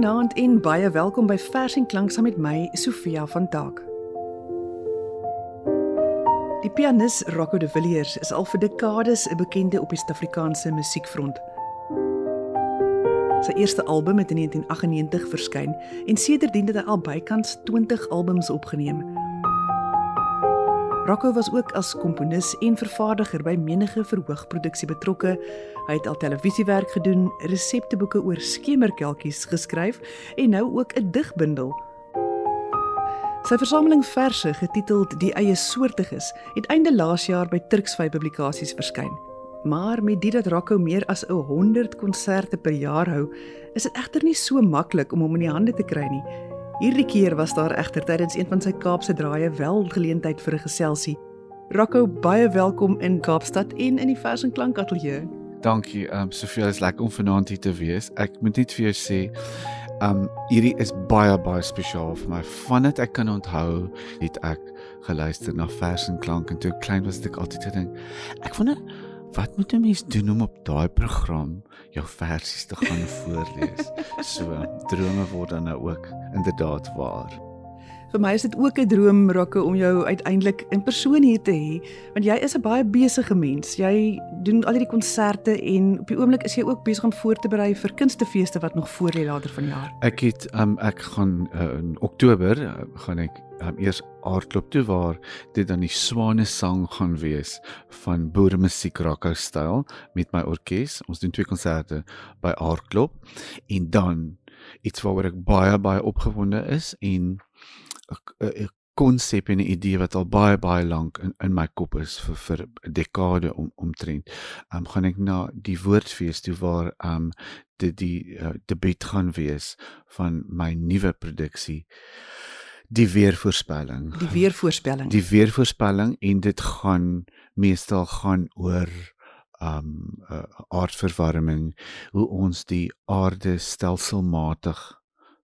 Goeienaand en baie welkom by Vers en Klank saam met my Sofia van Taak. Die pianis Rocco de Villiers is al vir dekades 'n bekende op die Suid-Afrikaanse musiekfront. Sy eerste album het in 1998 verskyn en sedertdien het hy al bykans 20 albums opgeneem. Rocco was ook as komponis en vervaardiger by menige verhoogproduksie betrokke. Hy het al televisiewerk gedoen, resepteboeke oor skemerkelkies geskryf en nou ook 'n digbundel. Sy versameling verse getiteld Die eie soortiges het einde laas jaar by Turksvy Publikasies verskyn. Maar met dit dat Rocco meer as 'n 100 konserte per jaar hou, is dit egter nie so maklik om hom in die hande te kry nie. Hierdie keer was daar egter tydens een van sy Kaapse draaie wel geleentheid vir 'n geselsie. Rocco, baie welkom in Kaapstad en in die Vers en Klank Ateljee. Dankie, ehm um, Sofia, is lekker om vanaand hier te wees. Ek moet net vir jou sê, ehm um, hierdie is baie baie spesiaal vir my. Vandat ek kan onthou, het ek geluister na Vers en Klank en toe ek klein was, het ek altyd gedink, ek wonder wat moet 'n mens doen om op daai program jou versies te gaan voorlees. So drome word dan nou ook inderdaad waar. Vir my is dit ook 'n droom rakke om jou uiteindelik in persoon hier te hê, want jy is 'n baie besige mens. Jy doen al hierdie konserte en op die oomblik is jy ook besig om voor te berei vir kunstefeeste wat nog voor lê later vanjaar. Ek het um, ek gaan uh, in Oktober uh, gaan ek um, eers aardklop toe waar dit dan die swane sang gaan wees van boere musiek rakke styl met my orkes. Ons doen twee konserte by aardklop en dan iets waaroor ek baie baie opgewonde is en 'n konsep en 'n idee wat al baie baie lank in in my kop is vir vir 'n dekade om omtrent. Ehm um, gaan ek na die woordfees toe waar ehm um, dit die uh, debuut gaan wees van my nuwe produksie. Die weervoorspelling. Die weervoorspelling. Die weervoorspelling en dit gaan meestal gaan oor um uh, aardverwarming hoe ons die aarde stelselmatig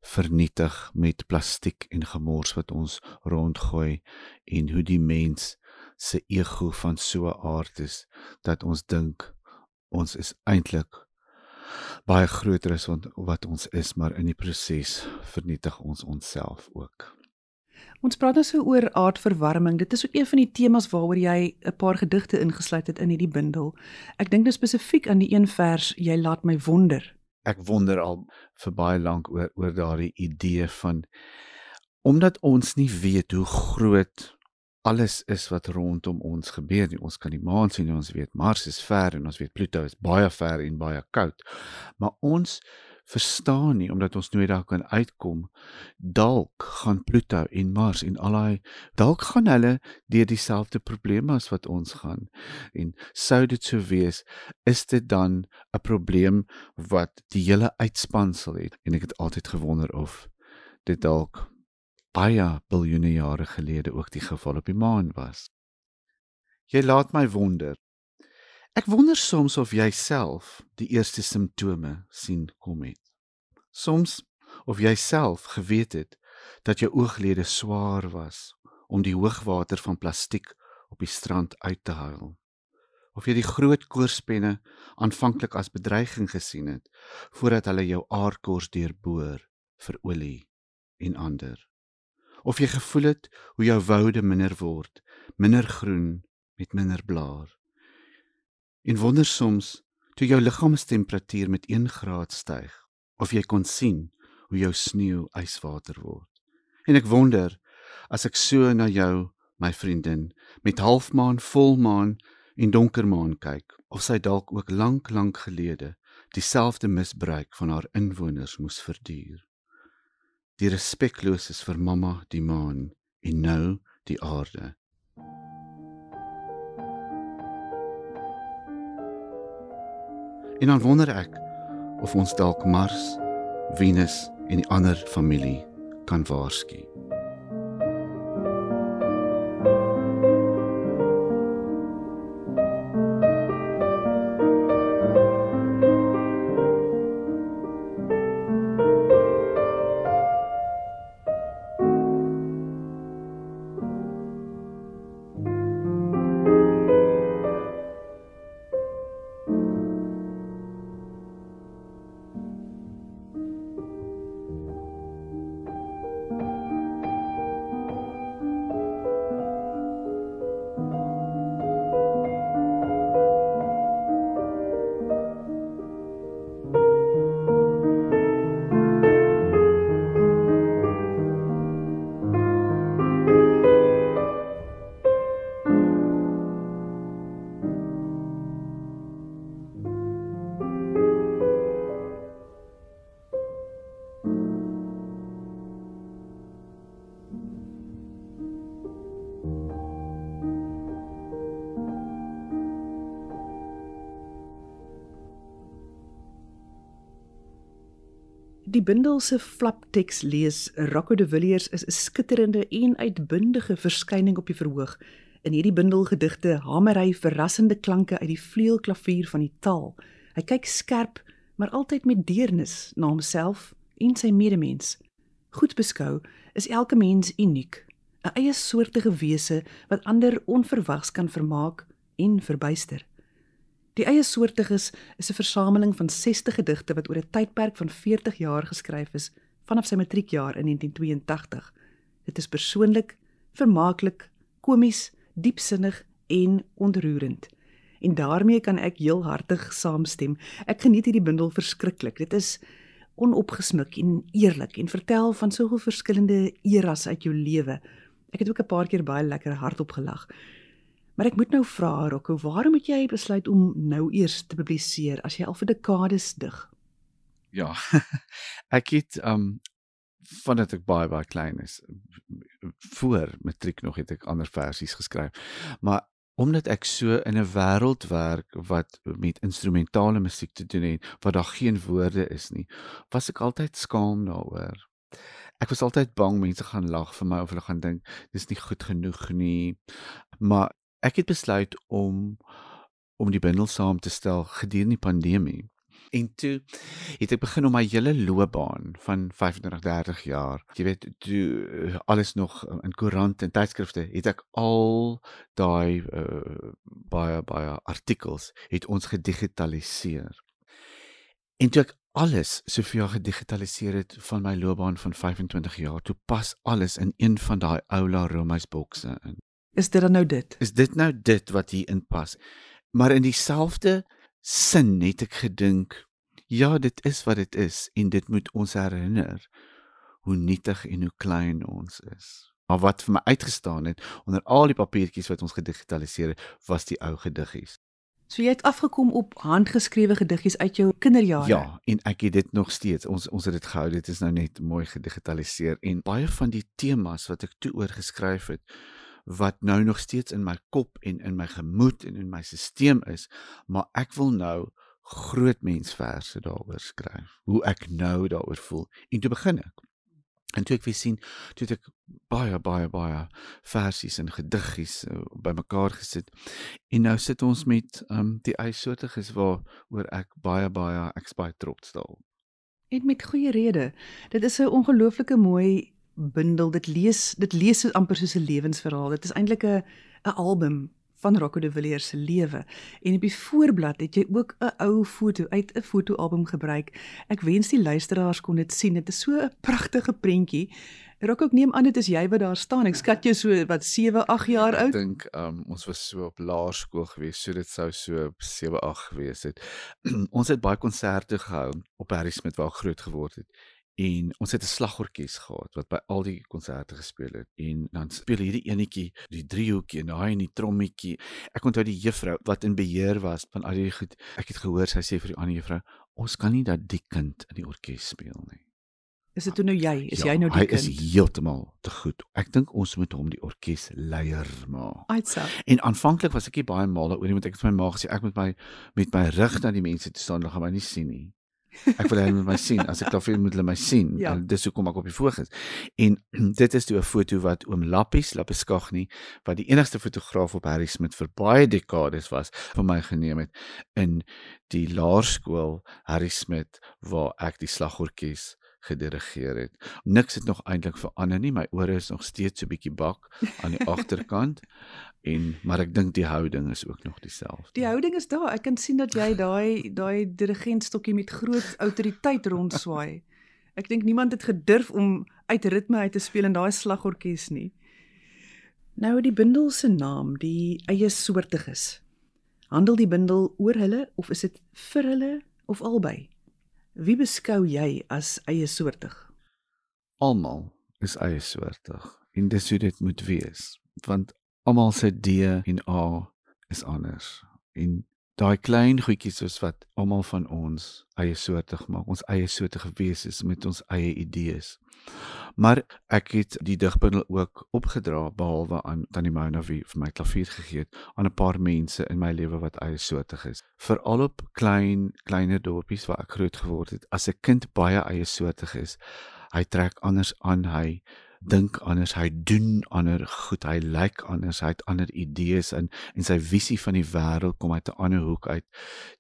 vernietig met plastiek en gemors wat ons rondgooi en hoe die mens se ego van so 'n aard is dat ons dink ons is eintlik baie groter as wat ons is maar in die proses vernietig ons onsself ook. Ons praat nou so oor aardverwarming. Dit is ook een van die temas waaroor jy 'n paar gedigte ingesluit het in hierdie bundel. Ek dink dis spesifiek aan die een vers jy laat my wonder ek wonder al vir baie lank oor oor daardie idee van omdat ons nie weet hoe groot alles is wat rondom ons gebeur nie. Ons kan die maan sien, ons weet Mars is ver en ons weet Pluto is baie ver en baie koud. Maar ons verstaan nie omdat ons nooit daar kan uitkom. Dalk gaan Pluto en Mars en al daai dalk gaan hulle deur dieselfde probleme as wat ons gaan. En sou dit so wees is dit dan 'n probleem wat die hele uitspansel het? En ek het altyd gewonder of dit dalk baie biljoene jare gelede ook die geval op die maan was. Jy laat my wonder Ek wonder soms of jy self die eerste simptome sien kom het. Soms of jy self geweet het dat jou ooglede swaar was om die hoogwater van plastiek op die strand uit te huil. Of jy die groot koorspenne aanvanklik as bedreiging gesien het voordat hulle jou aardkors deurboor vir olie en ander. Of jy gevoel het hoe jou woude minder word, minder groen met minder blare en wonder soms toe jou liggaamstemperatuur met 1 graad styg of jy kon sien hoe jou sneeu yswater word. En ek wonder as ek so na jou, my vriendin, met halfmaan, volmaan en donkermaan kyk, of sy dalk ook lank lank gelede dieselfde misbruik van haar inwoners moes verduur. Die respeklooses vir mamma die maan en nou die aarde. En dan wonder ek of ons dalk Mars, Venus en die ander familie kan waarsku. Die bundel se flapteks lees Rocco de Villiers is 'n skitterende en uitbundige verskyning op die verhoog. In hierdie bundel gedigte hamer hy verrassende klanke uit die vleuelklavier van die taal. Hy kyk skerp, maar altyd met deernis na homself en sy medemens. Goed beskou is elke mens uniek, 'n eie soortige wese wat ander onverwags kan vermaak en verbuister. Die eie soortiges is 'n versameling van 60 gedigte wat oor 'n tydperk van 40 jaar geskryf is vanaf sy matriekjaar in 1982. Dit is persoonlik, vermaaklik, komies, diepsinnig en ontroerend. En daarmee kan ek heel hartig saamstem. Ek geniet hierdie bundel verskriklik. Dit is onopgesmuk en eerlik en vertel van soveel verskillende eras uit jou lewe. Ek het ook 'n paar keer baie lekker hardop gelag. Maar ek moet nou vra, Rocco, waarom het jy besluit om nou eers te publiseer as jy al vir dekades dig? Ja. ek het um vandat ek baie baie klein is voor matriek nog het ek ander versies geskryf. Maar omdat ek so in 'n wêreld werk wat met instrumentale musiek te doen het waar daar geen woorde is nie, was ek altyd skaam daaroor. Ek was altyd bang mense gaan lag vir my of hulle gaan dink dis nie goed genoeg nie. Maar ek het besluit om om die bundel saam te stel gedurende die pandemie. En toe het ek begin om my hele loopbaan van 25, 30 jaar, jy weet, toe alles nog in koerante en tydskrifte, het ek al daai uh, baie baie artikels het ons gedigitaliseer. En toe ek alles soveel gedigitaliseer het van my loopbaan van 25 jaar, toe pas alles in een van daai Aula Romeis bokse in. Is dit dan nou dit? Is dit nou dit wat hier in pas? Maar in dieselfde sin het ek gedink ja dit is wat dit is en dit moet ons herinner hoe nietig en hoe klein ons is. Maar wat vir my uitgestaan het onder al die papiertjies wat ons gedigitaliseer het was die ou gediggies. So jy het afgekom op handgeskrewe gediggies uit jou kinderjare? Ja en ek het dit nog steeds. Ons ons het dit gehou. Dit is nou net mooi gedigitaliseer en baie van die temas wat ek toe oor geskryf het wat nou nog steeds in my kop en in my gemoed en in my stelsel is, maar ek wil nou groot mensverse daaroor skryf. Hoe ek nou daaroor voel. En toe begin ek. En toe ek weer sien, toe ek baie baie baie versies en gediggies uh, bymekaar gesit. En nou sit ons met um die eissoortiges waar oor ek baie baie ek baie trots daarop. En met goeie rede. Dit is 'n ongelooflike mooi bundel. Dit lees dit lees so amper soos 'n lewensverhaal. Dit is eintlik 'n 'n album van Rocco de Villiers se lewe. En op die voorblad het jy ook 'n ou foto uit 'n fotoalbum gebruik. Ek wens die luisteraars kon dit sien. Dit is so 'n pragtige prentjie. Rocco, ek neem aan dit is jy wat daar staan. Ek skat jou so wat 7, 8 jaar oud. Ek dink um, ons was so op laerskool gewees, so dit sou so 7, 8 gewees het. ons het baie konserte gehou op Harry Smith waar groot geword het en ons het 'n slagorkes gehad wat by al die konserte gespeel het. En dan speel hierdie enetjie die driehoekie en daai en die trommetjie. Ek onthou die juffrou wat in beheer was van al die goed. Ek het gehoor sy sê vir die ander juffrou ons kan nie dat die kind in die orkes speel nie. Is dit nou jy? Is ja, jy nou die hy kind? hy is heeltemal te goed. Ek dink ons moet hom die orkes leier maak. Aitsa. en aanvanklik was ek baie mal daaroor want ek het vir my ma gesê ek moet my met my rug na die mense toe staan hulle gaan my nie sien nie Ek wil hulle met my sien. As ek klavier moet hulle my sien. Ja. En dis hoekom ek op die voorg is. En dit is toe 'n foto wat oom Lappies, Lappieskag nie, wat die enigste fotograaf op Harry Smith vir baie dekades was, vir my geneem het in die laerskool Harry Smith waar ek die slagorkes gedirigeer het. Niks het nog eintlik verander nie. My ore is nog steeds so bietjie bak aan die agterkant. En maar ek dink die houding is ook nog dieselfde. Die houding is daar. Ek kan sien dat jy daai daai dirigentstokkie met groot autoriteit rondswaai. Ek dink niemand het gedurf om uit ritme uit te speel in daai slagorkes nie. Nou die bundel se naam, die eie soortiges. Handel die bundel oor hulle of is dit vir hulle of albei? Wie beskou jy as eie soortig? Almal is eie soortig en dis hoe dit moet wees, want almal se D en A is anders en daai klein goedjies soos wat almal van ons eie soortig maak, ons eie soortige wese met ons eie idees. Maar ek het die digbundel ook opgedra behalwe aan Tannie Mona wie vir my klavier gegee het aan 'n paar mense in my lewe wat eie soortig is. Veral op klein kleiner dorpies waar ek groot geword het. As 'n kind baie eie soortig is, hy trek anders aan, hy dink anders, hy doen ander goed, hy lyk like anders, hy het ander idees in en sy visie van die wêreld kom uit 'n ander hoek uit.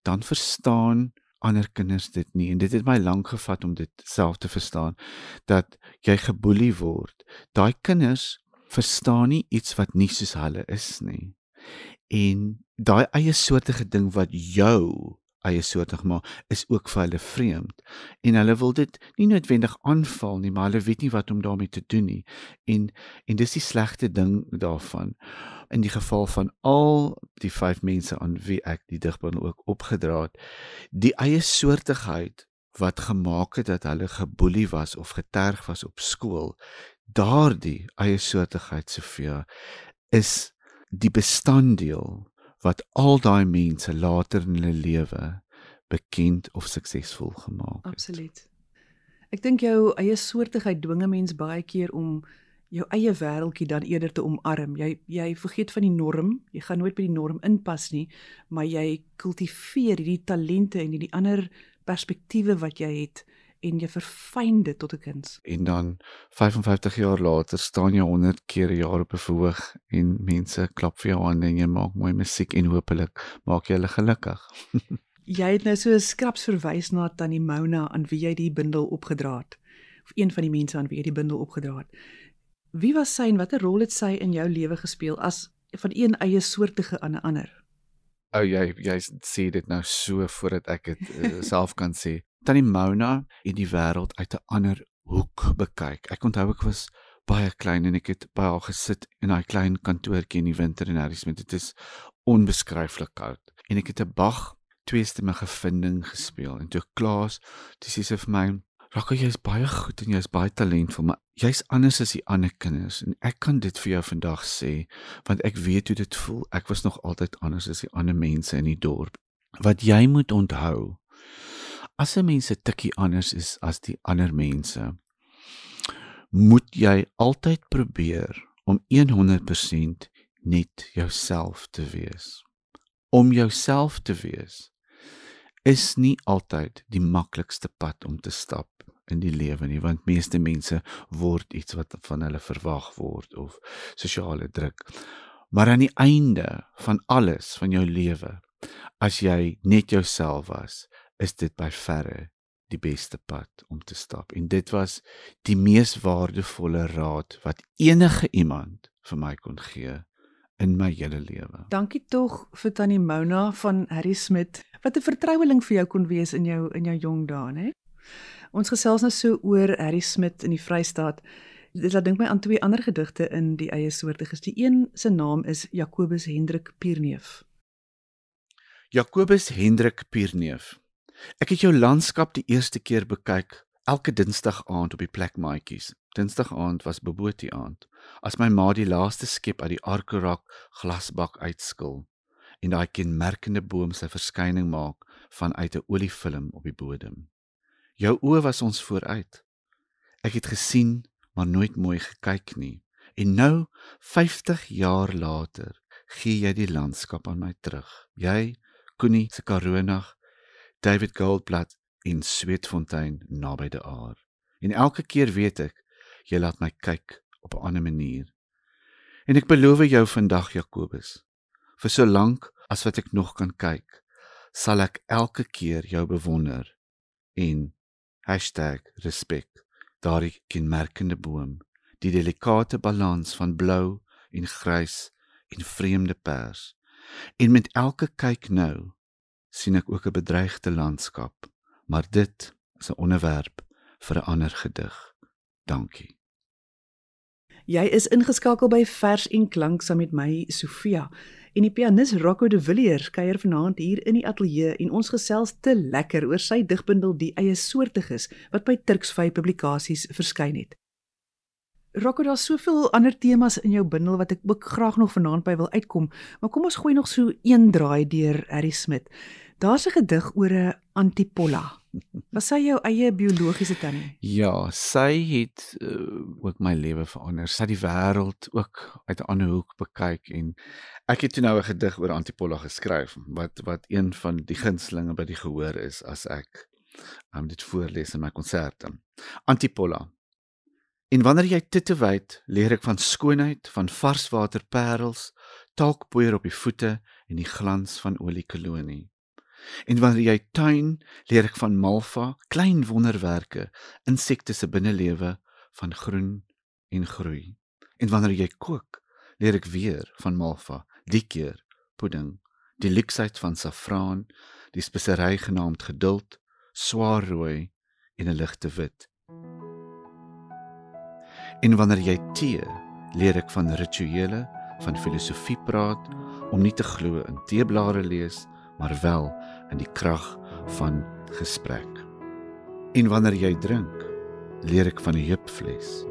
Dan verstaan ander kinders dit nie en dit het my lank gevat om dit self te verstaan dat jy geboelie word. Daai kinders verstaan nie iets wat nie soos hulle is nie. En daai eie soortige ding wat jou eie soortig maak is ook vir hulle vreemd. En hulle wil dit nie noodwendig aanval nie maar hulle weet nie wat om daarmee te doen nie. En en dis die slegte ding daarvan. In die geval van al die vyf mense aan wie ek die digbundel ook opgedra het die eie soortigheid wat gemaak het dat hulle geboelie was of geterg was op skool daardie eie soortigheid Sofia is die bestanddeel wat al daai mense later in hulle lewe bekend of suksesvol gemaak het. Absoluut. Ek dink jou eie soortigheid dwing 'n mens baie keer om jou eie wêreldjie dan eerder te omarm. Jy jy vergeet van die norm. Jy gaan nooit by die norm inpas nie, maar jy kultiveer hierdie talente en hierdie ander perspektiewe wat jy het en jy verfyn dit tot 'n kuns. En dan 55 jaar later staan jy 100 keer 'n jaar op 'n verhoog en mense klap vir jou aan en jy maak mooi musiek en hopelik maak jy hulle gelukkig. jy het nou so skraps verwys na Tannie Mona aan wie jy die bundel opgedra het. Of een van die mense aan wie jy die bundel opgedra het. Wie was sy en watter rol het sy in jou lewe gespeel as van een eie soortige aan 'n ander? Ou oh, jy jy sê dit nou so voordat ek dit uh, self kan sê. Tannie Mona het die wêreld uit 'n ander hoek bekyk. Ek onthou ek was baie klein en ek het by haar gesit in daai klein kantoortjie in die winter en hierdie met dit is onbeskryflik koud. En ek het 'n Bach tweestemmige vinding gespeel en toe Klaas, dis sê sy vir my, "Rakko, jy's baie goed en jy's baie talentvol, maar jy's anders as die ander kinders en ek kan dit vir jou vandag sê want ek weet hoe dit voel. Ek was nog altyd anders as die ander mense in die dorp. Wat jy moet onthou as 'n mens 'n tikkie anders is as die ander mense, moet jy altyd probeer om 100% net jouself te wees. Om jouself te wees is nie altyd die maklikste pad om te stap in die lewe nie want meeste mense word iets wat van hulle verwag word of sosiale druk. Maar aan die einde van alles van jou lewe, as jy net jouself was, is dit by verre die beste pad om te stap en dit was die mees waardevolle raad wat enige iemand vir my kon gee in my hele lewe. Dankie tog vir Tannie Mona van Harry Smit wat 'n vertroueling vir jou kon wees in jou in jou jong dae, hè? Ons gesels nou so oor Harry Smit in die Vrystaat. Dit laat dink my aan twee ander gedigte in die eie soortiges. Die een se naam is Jacobus Hendrik Pierneef. Jacobus Hendrik Pierneef Ek het jou landskap die eerste keer bekyk elke Dinsdag aand op die plek maatjies. Dinsdag aand was Bobotie aand. As my ma die laaste skep uit die Arkorak glasbak uitskil en daai kenmerkende boom sy verskyning maak vanuit 'n oliefilm op die bodem. Jou oë was ons vooruit. Ek het gesien, maar nooit mooi gekyk nie. En nou, 50 jaar later, gee jy die landskap aan my terug. Jy, Koenie se Karonag, David Goldblatt in Sweetfontein naby die aar. En elke keer weet ek jy laat my kyk op 'n ander manier. En ek beloof jou vandag Jakobus, vir so lank as wat ek nog kan kyk, sal ek elke keer jou bewonder en #respek daardie kenmerkende boom, die delikate balans van blou en grys en vreemde pers. En met elke kyk nou sien ek ook 'n bedreigde landskap, maar dit is 'n onderwerp vir 'n ander gedig. Dankie. Jy is ingeskakel by Vers en Klank saam met my Sofia en die pianis Rocco de Villiers kuier vanaand hier in die ateljee en ons gesels te lekker oor sy digbundel Die eie soortiges wat by Turksvy Publikasies verskyn het. Rocco, daar's soveel ander temas in jou bundel wat ek ook graag nog vanaand by wil uitkom, maar kom ons gooi nog so een draai deur Harry Smit. Daar's 'n gedig oor 'n antipolla. Was sy jou eie biologiese tannie? Ja, sy het uh, ook my lewe verander. Sy het die wêreld ook uit 'n ander hoek bekyk en ek het toe nou 'n gedig oor antipolla geskryf wat wat een van die gunstelinge by die gehoor is as ek um, dit voorlees in my konserte. Antipolla En wanneer jy titte wyd, leer ek van skoonheid, van varswaterparels, talkpoeier op die voete en die glans van oliekolonie. En wanneer jy tuin, leer ek van malva, klein wonderwerke, insekte se binnelewe van groen en groei. En wanneer jy kook, leer ek weer van malva, die keer pudding, die luksheid van saffraan, die spesery genaamd geduld, swaar rooi en 'n ligte wit. En wanneer jy tee, leer ek van rituele, van filosofie praat om nie te glo in teeblare lees, maar wel in die krag van gesprek. En wanneer jy drink, leer ek van 'n heupfles,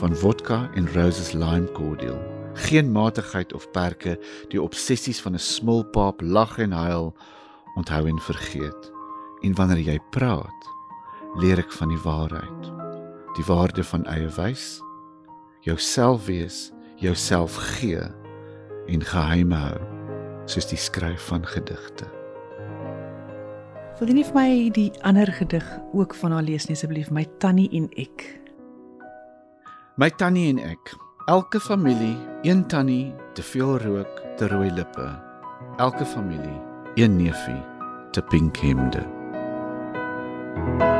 van vodka en roses lime cordial. Geen matigheid of perke, die obsessies van 'n smulpaap lag en huil, onthou en vergeet. En wanneer jy praat, leer ek van die waarheid die waarde van eie wys, jouself wees, jouself gee en geheime hou, soos die skryf van gedigte. Wil jy nie vir my die ander gedig ook van haar lees nie asseblief, my tannie en ek? My tannie en ek. Elke familie, een tannie, te veel rook, te rooi lippe. Elke familie, een neefie, te pink hemde. thank you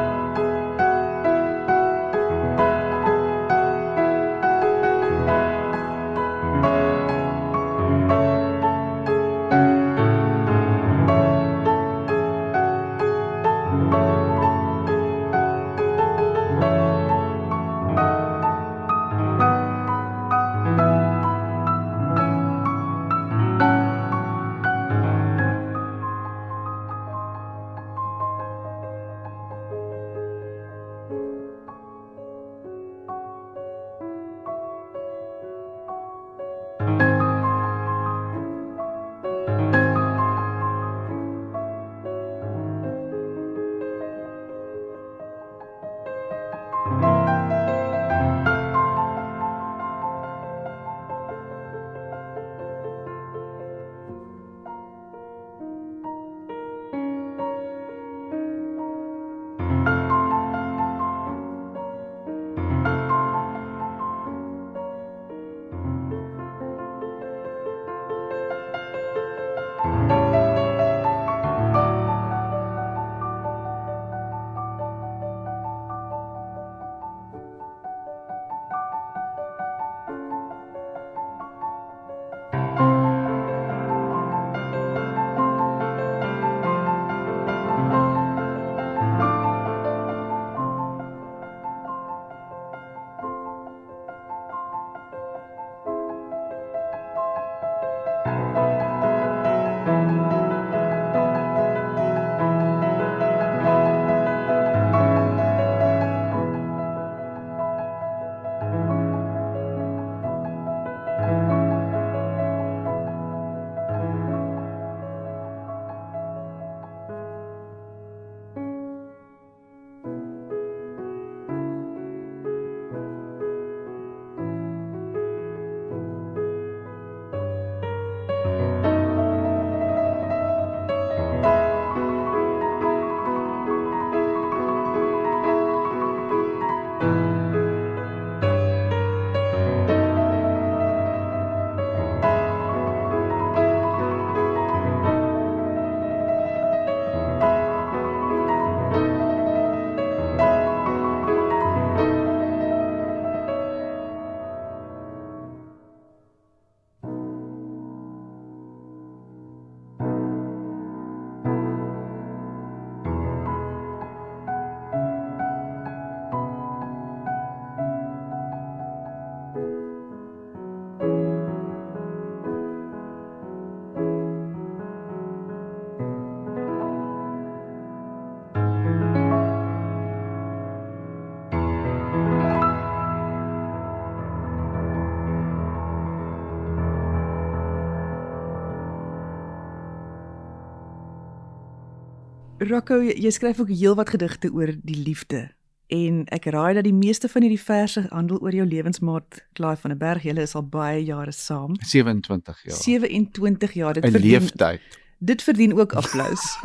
Rocco, jy skryf ook heelwat gedigte oor die liefde. En ek raai dat die meeste van hierdie verse handel oor jou lewensmaat Clive van der Berg. Julle is al baie jare saam. 27 jaar. 27 jaar. Dit 'n verdien leeftyd. dit verdien ook applous.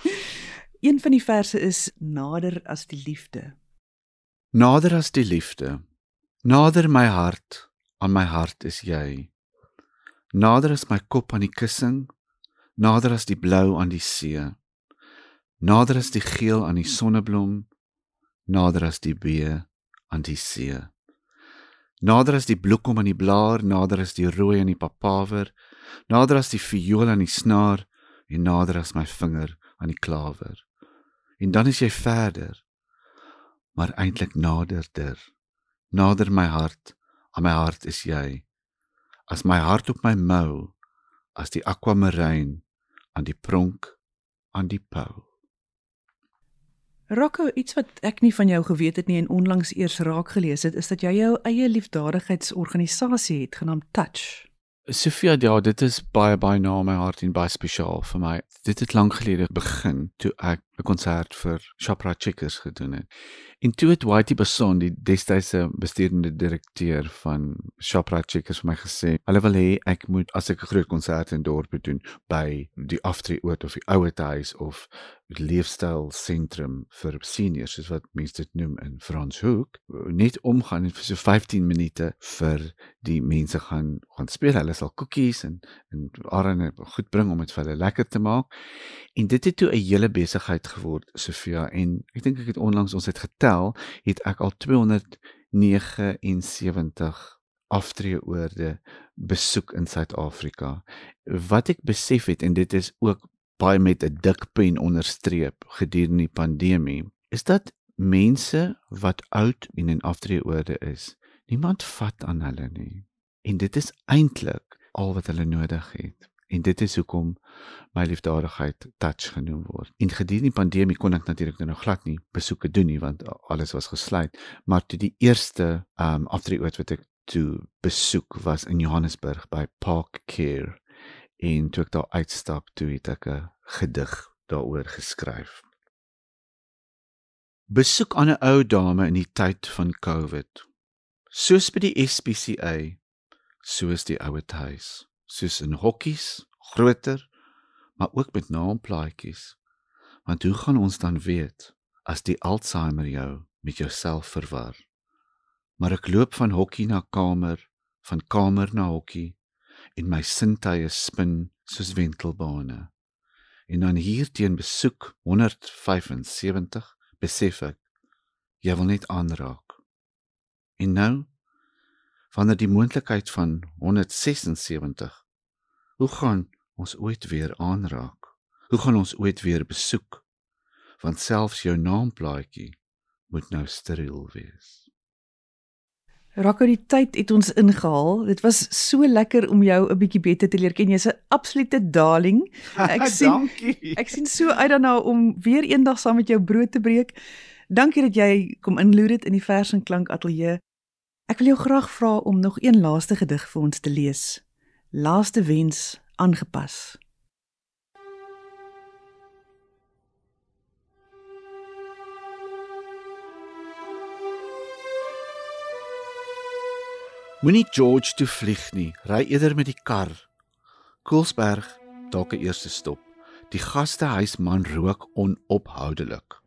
Een van die verse is nader as die liefde. Nader as die liefde. Nader my hart, aan my hart is jy. Nader as my kop aan die kussing, nader as die blou aan die see. Nader as die geel aan die sonneblom, nader as die bee aan die see. Nader as die bloekom aan die blaar, nader as die rooi aan die papaver, nader as die viool aan die snaar en nader as my vinger aan die klawer. En dan is jy verder, maar eintlik naderder. Nader my hart, aan my hart is jy. As my hart op my mou, as die aquamarine aan die pronk aan die pou. Rocco, iets wat ek nie van jou geweet het nie en onlangs eers raak gelees het, is dat jy jou eie liefdadigheidsorganisasie het genaamd Touch. Sofia, ja, dit is baie baie na my hart en baie spesiaal vir my. Dit het lank gelede begin toe ek 'n konsert vir Shoprite Checkers gedoen het. En toe het Whitey Bason, die destydse bestuurende direkteur van Shoprite Checkers vir my gesê, hulle wil hê ek moet as ek 'n groot konsert in dorp doen by die aftreeoord of die ouete huis of leefstyl sentrum vir seniors soos wat mense dit noem in Franshoek net omgaan en vir so 15 minute vir die mense gaan gaan speel hulle sal koekies en en arene goed bring om dit vir hulle lekker te maak en dit het toe 'n hele besigheid geword Sofia en ek dink ek het onlangs ons het getel het ek al 279 aftreeoorde besoek in Suid-Afrika wat ek besef het en dit is ook baie met 'n dik pen onderstreep gedurende die pandemie is dat mense wat oud en in aftreeorde is, niemand vat aan hulle nie. En dit is eintlik al wat hulle nodig het. En dit is hoekom my liefdadigheid touch genoem word. En gedurende die pandemie kon ek natuurlik nou glad nie besoeke doen nie want alles was gesluit, maar toe die eerste um aftreeoord wat ek toe besoek was in Johannesburg by Park Care en toe ek daar uitstap toe het ek 'n gedig daaroor geskryf. Besoek aan 'n ou dame in die tyd van COVID. Soos by die SPCA, soos die ouer huis, soos in hokkies, groter, maar ook met naamplaatjies. Want hoe gaan ons dan weet as die Alzheimer jou met jouself verwar? Maar ek loop van hokkie na kamer, van kamer na hokkie en my sintuie spin soos wentelbane. En dan hier teen besoek 175 besef ek jy wil net aanraak. En nou wanneer die moontlikheid van 176 hoe gaan ons ooit weer aanraak? Hoe gaan ons ooit weer besoek? Want selfs jou naamplaatjie moet nou steriel wees. Rakko die tyd het ons ingehaal. Dit was so lekker om jou 'n bietjie beter te leer ken. Jy's 'n absolute darling. Ek sien. Ek sien so uit daarna om weer eendag saam met jou brood te breek. Dankie dat jy kom inloer dit in die vers en klank ateljee. Ek wil jou graag vra om nog een laaste gedig vir ons te lees. Laaste wens aangepas. Moenie George toe vlieg nie, ry eerder met die kar. Koelsberg, dalk 'n eerste stop. Die gastehuisman rook onophoudelik.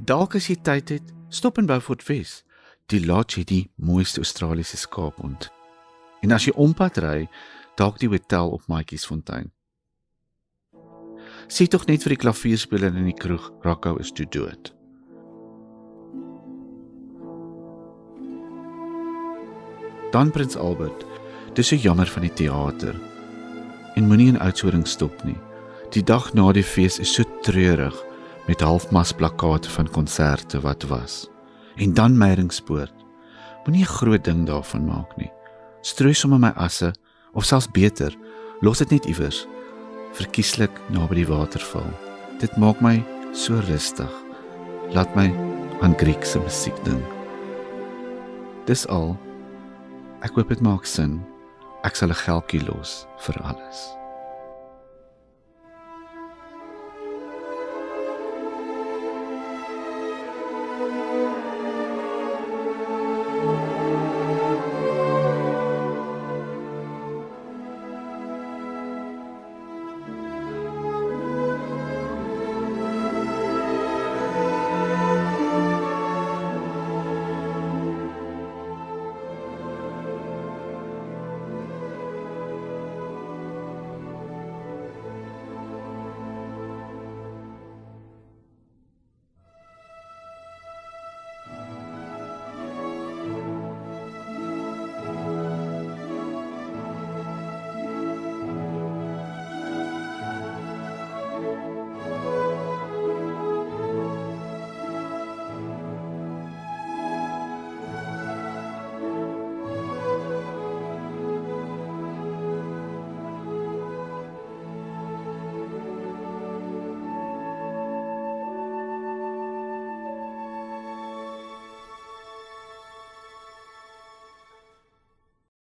Dalk as jy tyd het, stop in Beaufort Wes. Die lodge het die mooiste Australiese skaaphond. En as jy ompad ry, dalk die hotel op Maatjiesfontein. Sien tog net vir die klavierspeler in die kroeg, Rocco is toe dood. Dan Prins Albert. Dis so jammer van die teater. En moenie in Oudtshoorn stop nie. Die dag na die fees is so treurig met halfmas plakkate van konserte wat was. En dan Meyringspoort. Moenie 'n groot ding daarvan maak nie. Strooi sommer my asse of selfs beter, los dit net iewers verkieslik naby die waterval. Dit maak my so rustig. Laat my aan Griekse musiek dink. Dis al Ek hoop dit maak sin. Ek sal 'n geldjie los vir alles.